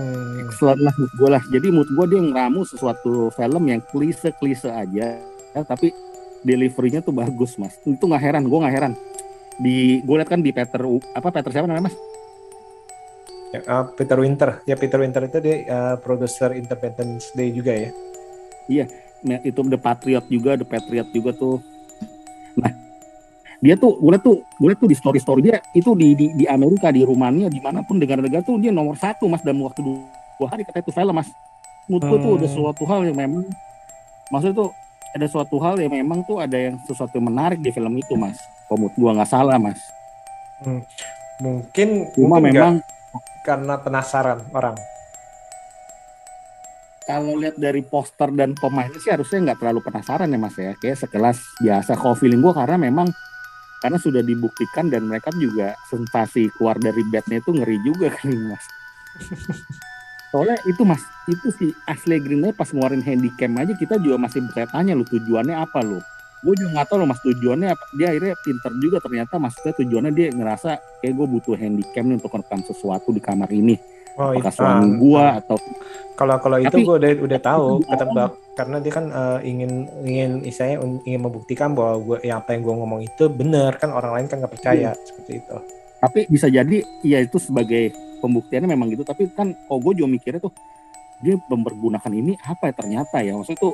Hmm. Excellent lah menurut gue lah. Jadi menurut gue dia ngeramu sesuatu film yang klise-klise aja, ya, tapi deliverynya tuh bagus mas. Itu nggak heran, gue nggak heran. Di gue lihat kan di Peter apa Peter siapa namanya mas? Ya, ah, Peter Winter. Ya Peter Winter itu dia ah, produser Independence Day juga ya. Nah, itu The Patriot juga, The Patriot juga tuh. Nah, dia tuh, gue tuh, gue tuh di story story dia itu di di, di Amerika, di Rumania, di mana pun negara-negara tuh dia nomor satu mas dalam waktu dua, hari kata itu film mas. Menurut gue tuh Hmm. ada suatu hal yang memang, maksudnya tuh ada suatu hal yang memang tuh ada yang sesuatu yang menarik di film itu mas. Menurut gue nggak salah mas. Mungkin Cuma mungkin memang karena penasaran orang. Kalau lihat dari poster dan pemainnya sih harusnya nggak terlalu penasaran ya mas ya. Kayak sekelas biasa kalau feeling gue karena memang karena sudah dibuktikan dan mereka juga sensasi keluar dari bednya itu ngeri juga kali mas. Soalnya itu mas itu si Ashley Greene pas ngeluarin handycam aja kita juga masih bertanya lu tujuannya apa lu? Gue juga nggak tahu loh mas tujuannya apa. Dia akhirnya pinter juga ternyata maksudnya tujuannya dia ngerasa kayak gue butuh handycam nih untuk merekam sesuatu di kamar ini Oh, apakah itu- suami ah, gue ah. atau Kalau kalau itu gue udah udah tahu ketebak. karena dia kan eh, ingin ingin istilahnya un- ingin membuktikan bahwa gue yang apa yang gue ngomong itu benar. Kan orang lain kan nggak percaya seperti itu. tapi bisa jadi ya itu sebagai pembuktiannya memang gitu. Tapi kan oh gue juga mikirnya tuh dia mempergunakan ini apa ya ternyata ya? Maksudnya itu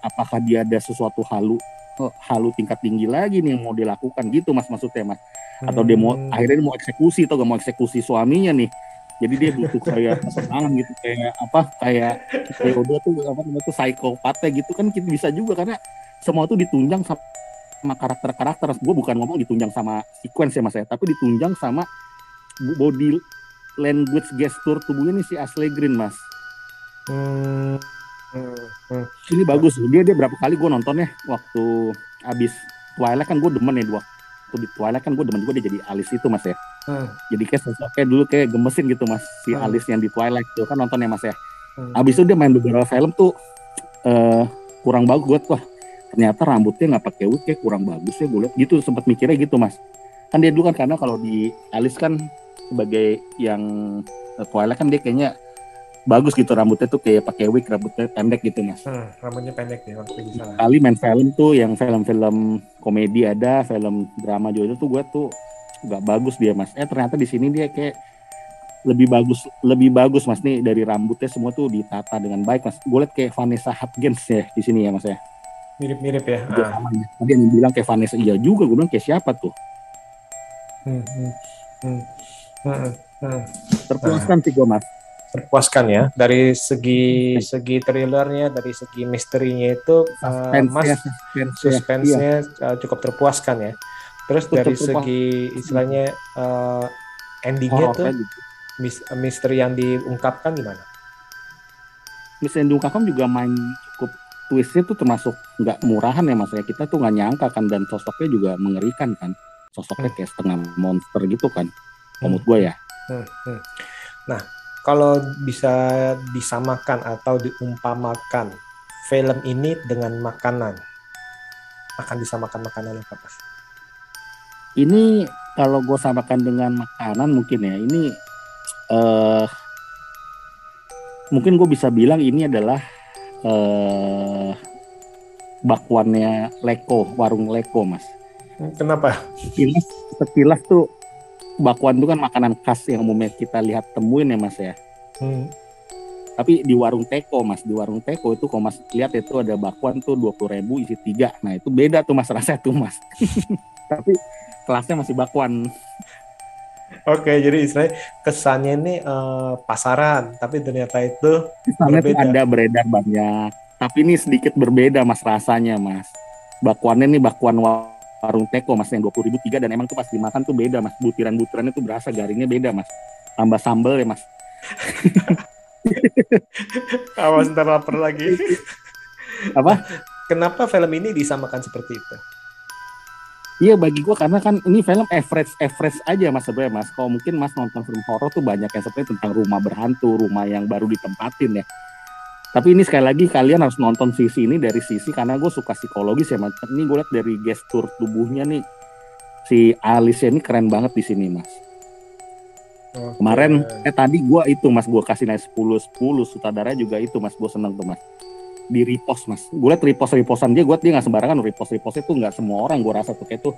apakah dia ada sesuatu halu eh, halu tingkat tinggi lagi nih yang mau dilakukan gitu mas maksudnya mas? Atau dia mau Hmm. akhirnya dia mau eksekusi atau gak mau eksekusi suaminya nih jadi dia butuh kayak serangan gitu kayak apa kayak Theodo tuh apa namanya tuh psikopatnya gitu kan kita bisa juga karena semua tuh ditunjang sama, karakter-karakter. Gue bukan ngomong ditunjang sama sequence ya mas ya. Tapi ditunjang sama body language gestur tubuhnya nih si Ashley Green mas. Hmm, hmm, hmm. ini bagus. Dia dia berapa kali gue nontonnya waktu abis Twilight kan gue demen ya dua waktu di Twilight kan gue demen juga dia jadi Alice itu mas ya Hmm. jadi kayak sosoknya dulu kayak gemesin gitu mas si Hmm. Alice yang di Twilight tuh kan nontonnya mas ya Hmm. abis itu dia main beberapa film tuh eh kurang bagus gue wah ternyata rambutnya nggak pakai wig kayak kurang bagus ya gue liat gitu sempat mikirnya gitu mas kan dia dulu kan karena kalau di Alice kan sebagai yang eh, Twilight kan dia kayaknya bagus gitu rambutnya tuh kayak pakai wig rambutnya pendek gitu mas Hmm, rambutnya pendek nih waktu di sana. kali main film tuh yang film-film komedi ada, film drama juga itu tuh gue tuh nggak bagus dia mas. Eh ternyata di sini dia kayak lebih bagus, lebih bagus mas nih dari rambutnya semua tuh ditata dengan baik mas. Gue liat kayak Vanessa Hudgens ya di sini ya mas ya. Mirip-mirip ya. Ah. sama ya. Tadi yang bilang kayak Vanessa iya juga, gue bilang kayak siapa tuh? Hmm, hmm, hmm, hmm, hmm. Terpuaskan sih gue mas. Terpuaskan ya dari segi segi thrillernya, dari segi misterinya itu eh, Suspense Mas ya, suspense ya. Iya. uh, cukup terpuaskan ya. Terus Betul, dari terpuas- segi istilahnya uh, endingnya tuh Horornya gitu. mis- misteri yang diungkapkan gimana? Miss Endung Kakam juga main cukup twistnya tuh termasuk nggak murahan ya mas ya kita tuh nggak nyangka kan dan sosoknya juga mengerikan kan sosoknya Hmm. kayak setengah monster gitu kan Hmm. menurut gue ya Hmm, hmm. Nah, kalau bisa disamakan atau diumpamakan film ini dengan makanan, akan disamakan makanan apa mas? ini kalau gue samakan dengan makanan mungkin ya ini eh mungkin gue bisa bilang ini adalah eh bakwannya Leko warung Leko mas Kenapa? sekilas sekilas tuh bakwan itu kan makanan khas yang umumnya kita lihat temuin ya mas ya. Hmm, tapi di warung teko mas di warung teko itu kalau mas lihat itu ada bakwan tuh dua ribu isi tiga. Nah itu beda tuh mas rasanya tuh mas. Tapi kelasnya masih bakwan. Oke, jadi istilahnya kesannya ini eh, pasaran, tapi ternyata itu Kesannya Berbeda. ada beredar banyak tapi ini sedikit berbeda mas rasanya mas. Bakwannya nih bakwan wa- warung teko mas yang dua ribu tiga dan emang tuh pas dimakan tuh beda mas butiran-butirannya tuh berasa garingnya beda mas tambah sambel ya mas awas ntar lapar lagi. apa Kenapa film ini disamakan seperti itu? Iya bagi gua karena kan ini film average average aja mas sebenarnya mas. Kalau mungkin mas nonton film horor tuh banyak yang sebenarnya tentang rumah berhantu, rumah yang baru ditempatin ya. Tapi ini sekali lagi kalian harus nonton sisi ini dari sisi karena gue suka psikologis ya mas. Ini gue lihat dari gestur tubuhnya nih. Si Alice ini keren banget di sini mas. Oke. Kemarin eh tadi gua itu mas gua kasih nilai 10 10 sutradara juga itu mas. Gue seneng tuh mas. Di repost mas. Gue liat repost repostan dia gue dia nggak sembarangan repost repostnya tuh nggak semua orang gue rasa tuh. Kayak tuh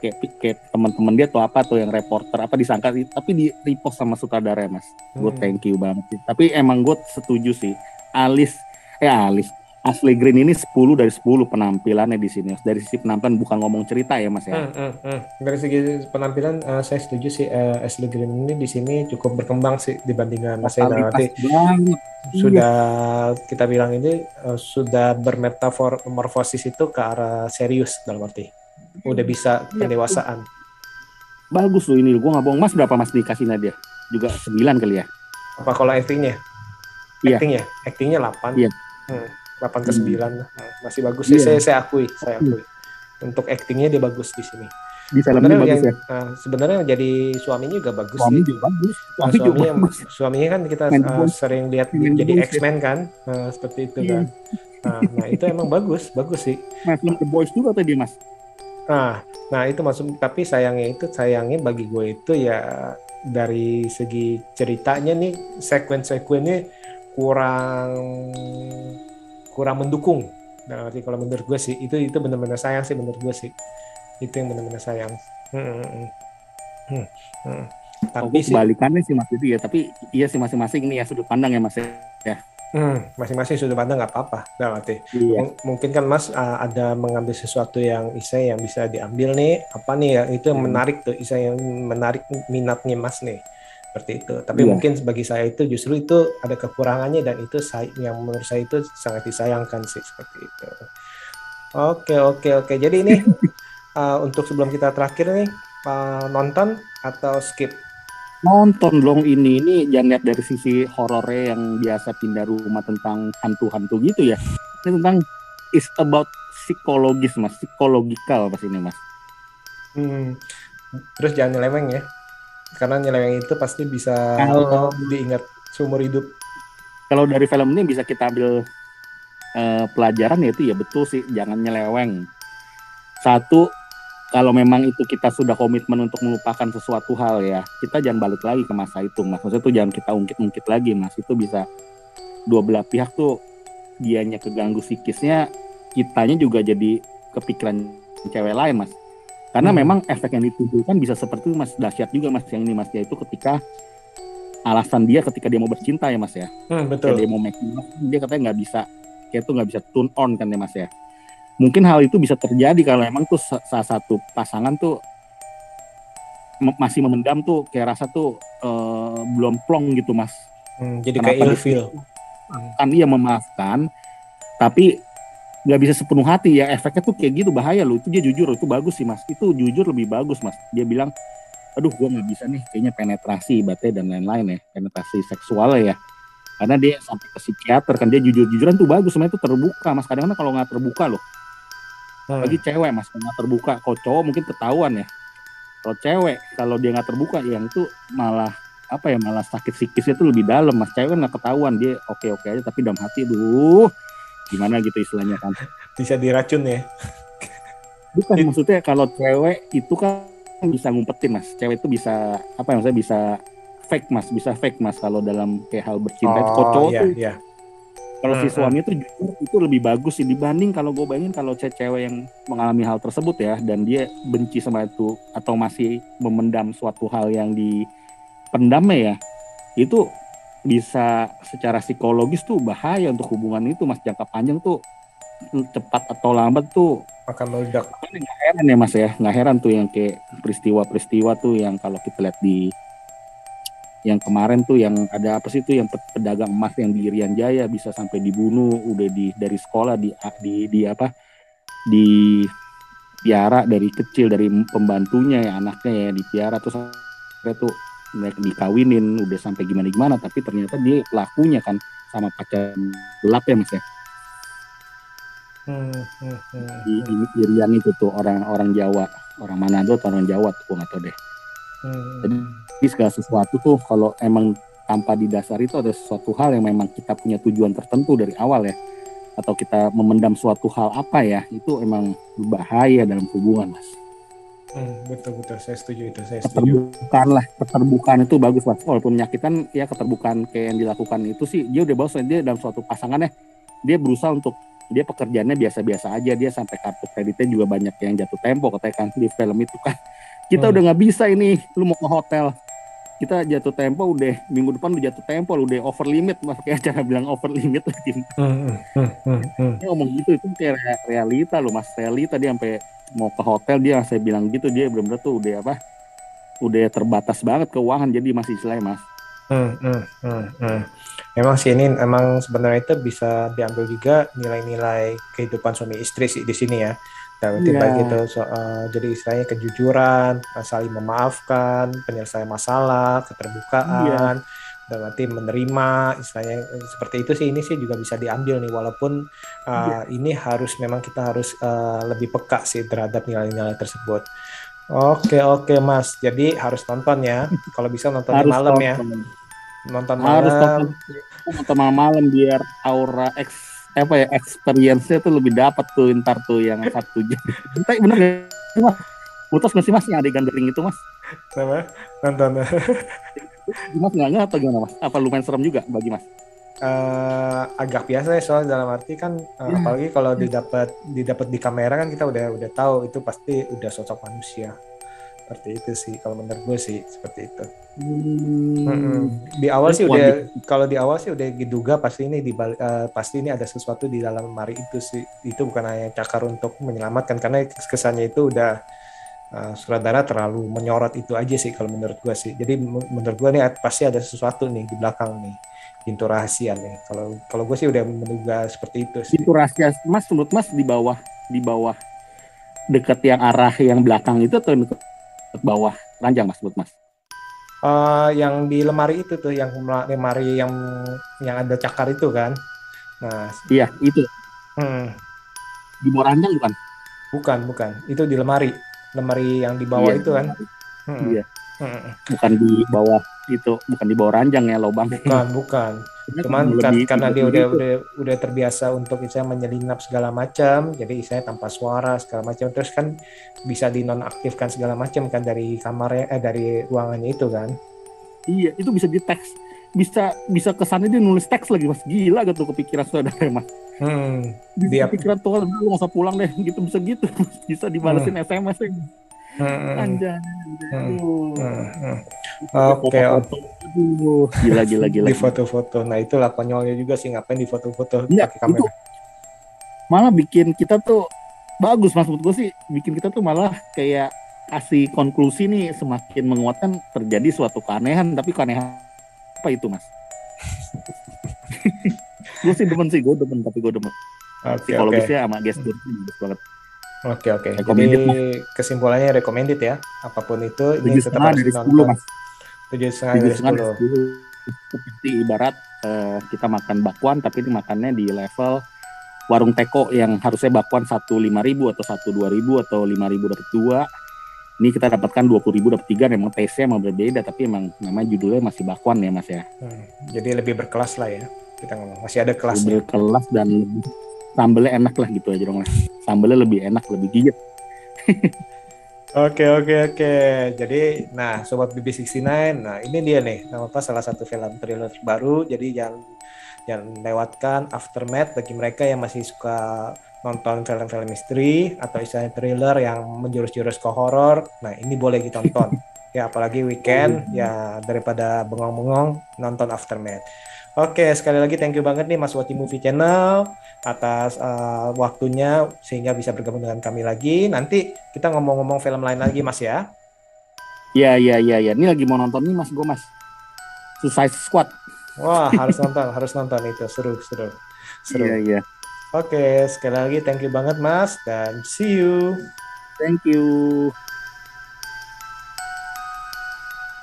kayak kayak teman-teman dia tuh apa tuh yang reporter apa disangka. Tapi di repost sama sutradara ya mas. Gue Hmm. thank you banget sih. Tapi emang gue setuju sih Alice eh Alice Ashley Green ini 10 dari 10 penampilannya di sini dari sisi penampilan bukan ngomong cerita ya mas ya Hmm, hmm, hmm. Dari segi penampilan eh, saya setuju sih eh, Ashley Green ini di sini cukup berkembang sih dibandingkan Mas Ena. Nanti Totalitas banget Iya. sudah kita bilang ini eh, sudah bermetamorfosis itu ke arah serius dalam arti udah bisa Iya, pendewasaan. bagus loh ini gue nggak bohong mas berapa mas dikasih Nadia juga 9 kali ya Apa kalau actingnya? Iya. Acting ya? Actingnya 8. Iya. Hmm, 8 ke Hmm. 9. Hmm, masih bagus sih saya, saya akui, saya akui. Untuk actingnya dia bagus di sini. di filmnya Sebenarnya bagus yang ya nah, sebenarnya yang jadi suaminya juga bagus suami sih. juga bagus Nah, suami juga suaminya, bagus suaminya kan kita uh, sering lihat Main jadi ya. X-Men kan, Nah, seperti itu Iya. kan. Nah, nah, itu emang bagus, bagus sih. Main film The Boys juga tadi mas Nah, nah itu maksud tapi sayangnya itu sayangnya bagi gue itu ya dari segi ceritanya nih sekuen-sekuennya kurang kurang mendukung. Nah, arti kalau menurut gue sih itu itu benar-benar sayang sih menurut gue sih. Itu yang benar-benar sayang. Hmm, hmm, hmm. Hmm, hmm. Tapi sih kebalikannya sih mas itu ya tapi iya sih masing-masing ini ya sudut pandang ya mas ya Hmm, masing-masing sudut pandang nggak apa-apa, dalam arti. Iya. M- mungkin kan Mas uh, ada mengambil sesuatu yang Isa yang bisa diambil nih, apa nih ya itu yang Hmm. menarik tuh Isa yang menarik minatnya Mas nih. Seperti itu. Tapi Iya. mungkin bagi saya itu justru itu ada kekurangannya dan itu saya, yang menurut saya itu sangat disayangkan sih seperti itu. Oke, oke, oke. Jadi ini uh, untuk sebelum kita terakhir nih uh, nonton atau skip? nonton dong ini ini jangan lihat dari sisi horornya yang biasa pindah rumah tentang hantu-hantu gitu ya ini tentang is about psikologis mas psikologikal pas ini mas Hmm. Terus jangan nyeleweng ya. Karena nyeleweng itu pasti bisa Kalau- diingat seumur hidup. kalau dari film ini bisa kita ambil eh, pelajaran ya itu ya betul sih jangan nyeleweng. Satu kalau memang itu kita sudah komitmen untuk melupakan sesuatu hal ya kita jangan balik lagi ke masa itu. Mas maksudnya tuh jangan kita ungkit-ungkit lagi mas. Itu bisa dua belah pihak tuh dianya keganggu psikisnya kitanya juga jadi kepikiran cewek lain mas karena Hmm. memang efek yang ditimbulkan bisa seperti itu mas dahsyat juga mas yang ini mas yaitu ketika alasan dia ketika dia mau bercinta ya mas ya Hmm, betul. dia mau making love, dia katanya nggak bisa kayak tuh nggak bisa tune on kan ya mas ya mungkin hal itu bisa terjadi kalau emang tuh sa- salah satu pasangan tuh masih memendam tuh kayak rasa tuh eh, belum plong gitu mas Hmm, jadi Kenapa kayak dia- ilfeel. kan iya memaafkan tapi nggak bisa sepenuh hati ya efeknya tuh kayak gitu bahaya loh. Itu dia jujur itu bagus sih mas. Itu jujur lebih bagus mas. Dia bilang aduh gua nggak bisa nih kayaknya penetrasi baterai dan lain-lain ya penetrasi seksual ya. Karena dia sampai ke psikiater kan dia jujur-jujuran tuh bagus sebenarnya itu terbuka mas. Kadang-kadang kalau nggak terbuka loh. Hmm. bagi cewek mas nggak terbuka. Kalau cowok mungkin ketahuan ya. Kalau cewek kalau dia nggak terbuka yang itu malah apa ya malah sakit psikisnya tuh lebih dalam mas. Cewek kan nggak ketahuan dia oke oke aja tapi dalam hati duh gimana gitu istilahnya kan Bisa diracun ya. bukan maksudnya kalau cewek itu kan bisa ngumpetin mas. Cewek itu bisa apa ya maksudnya bisa fake mas. Bisa fake mas kalau dalam kayak hal bercinta. Kalau cowok iya, tuh iya. kalau si Hmm, suami itu jujur itu lebih bagus sih. Dibanding kalau gue bayangin kalau ce- cewek yang mengalami hal tersebut ya dan dia benci sama itu atau masih memendam suatu hal yang dipendamnya ya itu bisa secara psikologis tuh bahaya untuk hubungan itu mas jangka panjang tuh cepat atau lambat tuh Akan meledak. nggak heran ya mas ya nggak heran tuh yang kayak peristiwa-peristiwa tuh yang kalau kita lihat di yang kemarin tuh yang ada apa sih tuh yang pe- pedagang emas yang di Irian Jaya bisa sampai dibunuh udah di dari sekolah di di, di apa di piara dari kecil dari pembantunya ya anaknya ya dipiara terus akhirnya tuh mereka dikawinin udah sampai gimana gimana tapi ternyata dia pelakunya kan sama pacar gelap ya mas ya? Hmm, hmm, hmm, di, di Irian itu tuh orang-orang Jawa. Orang Manado atau orang Jawa tuh gue nggak tahu deh. Hmm. Jadi Jadi segala sesuatu tuh kalau emang tanpa didasari itu ada sesuatu hal yang memang kita punya tujuan tertentu dari awal ya. Atau kita memendam suatu hal apa ya itu emang berbahaya dalam hubungan mas Hmm, betul betul. Saya setuju itu saya setuju. keterbukaan lah keterbukaan itu bagus walaupun menyakitkan ya keterbukaan kayak yang dilakukan itu sih dia udah bagus dia dalam suatu pasangannya dia berusaha untuk dia pekerjaannya biasa-biasa aja. Dia sampai kartu kreditnya juga banyak yang jatuh tempo katanya kan di film itu kan. Kita Hmm. udah nggak bisa ini lu mau ke hotel kita jatuh tempo udah minggu depan udah jatuh tempo udah over limit mas kayak cara bilang over limit lagi Hmm, hmm, hmm, hmm, hmm. dia ngomong gitu itu kayak rea- realita loh mas realita dia sampai mau ke hotel dia saya bilang gitu dia benar-benar tuh udah apa udah terbatas banget keuangan jadi masih istilahnya mas Hmm, hmm, hmm. Memang sih ini emang sebenarnya itu bisa diambil juga nilai-nilai kehidupan suami istri sih di sini ya. Dan itu Iya. baik itu so- eh, jadi istilahnya kejujuran, eh, saling memaafkan, penyelesaian masalah, keterbukaan, dan nanti menerima istilahnya eh, seperti itu sih ini sih juga bisa diambil nih walaupun eh, ini harus memang kita harus eh, lebih peka sih terhadap nilai-nilai tersebut. Oke oke Mas, jadi harus nonton ya. Kalau bisa nonton harus malam ya. nonton. Harus malam. tonton nonton malam-malam biar aura eks apa ya experience-nya tuh lebih dapat tuh ntar tuh yang satu jam. Tapi bener gak sih, mas? Putus nggak sih mas yang adegan dering itu mas? Apa nonton. Mas nggak nggak atau gimana mas? Apa lumayan serem juga bagi mas? Eh, agak biasa ya soal dalam arti kan eh, Ya. apalagi kalau didapat didapat di kamera kan kita udah udah tahu itu pasti udah sosok manusia seperti itu sih kalau menurut gue sih seperti itu. Hmm. Mm-mm. Di awal sih udah kalau di awal sih udah diduga pasti ini di eh, pasti ini ada sesuatu di dalam lemari itu sih. Itu bukan hanya cakar untuk menyelamatkan karena kesannya itu udah eh, sutradara terlalu menyorot itu aja sih kalau menurut gua sih. Jadi men- menurut gua nih pasti ada sesuatu nih di belakang nih pintu rahasia nih. Kalau kalau gue sih udah menduga seperti itu sih. Itu rahasia Mas menurut Mas di bawah di bawah dekat yang arah yang belakang itu atau dekat bawah ranjang Mas menurut Mas? Eh, yang di lemari itu tuh yang lemari yang yang ada cakar itu kan. Nah, Iya, itu hmm, di bawah ranjang bukan? bukan bukan. Itu di lemari. Lemari yang di bawah Iya, itu kan. Hmm, Iya, hmm. bukan di bawah itu, bukan di bawah ranjang ya lubang. Bukan, bukan. Cuman kan- karena dia udah itu. udah udah terbiasa untuk saya menyelinap segala macam, jadi saya tanpa suara segala macam terus kan bisa dinonaktifkan segala macam kan dari kamarnya eh dari ruangannya itu kan. Iya, itu bisa di teks. Bisa bisa kesannya dia nulis teks lagi Mas. Gila gitu kepikiran saudara Mas. Hmm, Bisa Dia- kepikiran tuh lu nggak usah pulang deh gitu bisa gitu. Bisa dibalesin SMS -nya. Anjay. Hmm. Oke, gila gila gila. di foto-foto. Nah itulah konyolnya juga sih ngapain di foto-foto Iya, pakai kamera. itu malah bikin kita tuh bagus mas menurut gue sih bikin kita tuh malah kayak kasih konklusi nih semakin menguatkan terjadi suatu keanehan tapi keanehan apa itu mas gue sih demen sih gue demen tapi gue demen oke. psikologisnya sama gestur bagus banget Oke, oke. Jadi Recommended, Mas. kesimpulannya recommended ya. Apa pun itu ini tetap harus dari mas Tujuh setengah dari sepuluh. seperti ibarat eh, kita makan bakwan tapi ini makannya di level warung teko yang harusnya bakwan satu lima ribu atau satu dua ribu atau lima ribu dapat dua ini kita dapatkan dua puluh ribu dapat tiga memang taste nya emang berbeda tapi emang namanya judulnya masih bakwan ya mas ya Hmm, jadi lebih berkelas lah ya. Kita ngomong masih ada kelasnya. berkelas dan lebih- sambelnya enak lah gitu aja dong mas sambelnya lebih enak lebih gigit Oke oke oke. Jadi, nah sobat BB69, nah ini dia nih, nama apa salah satu film thriller baru. Jadi jangan jangan lewatkan Aftermath bagi mereka yang masih suka nonton film-film misteri atau istilahnya thriller yang menjurus-jurus ke horor. Nah ini boleh ditonton. ya apalagi weekend ya daripada bengong-bengong nonton Aftermath. Oke sekali lagi thank you banget nih Mas Wati Movie Channel atas uh, waktunya sehingga bisa bergabung dengan kami lagi. Nanti kita ngomong-ngomong film lain lagi Mas ya. ya ya ya ya ini lagi mau nonton nih mas gue mas Suicide Squad Wah, harus nonton, harus nonton itu. Seru, seru. Seru. iya iya Oke, sekali lagi thank you banget Mas dan see you. thank you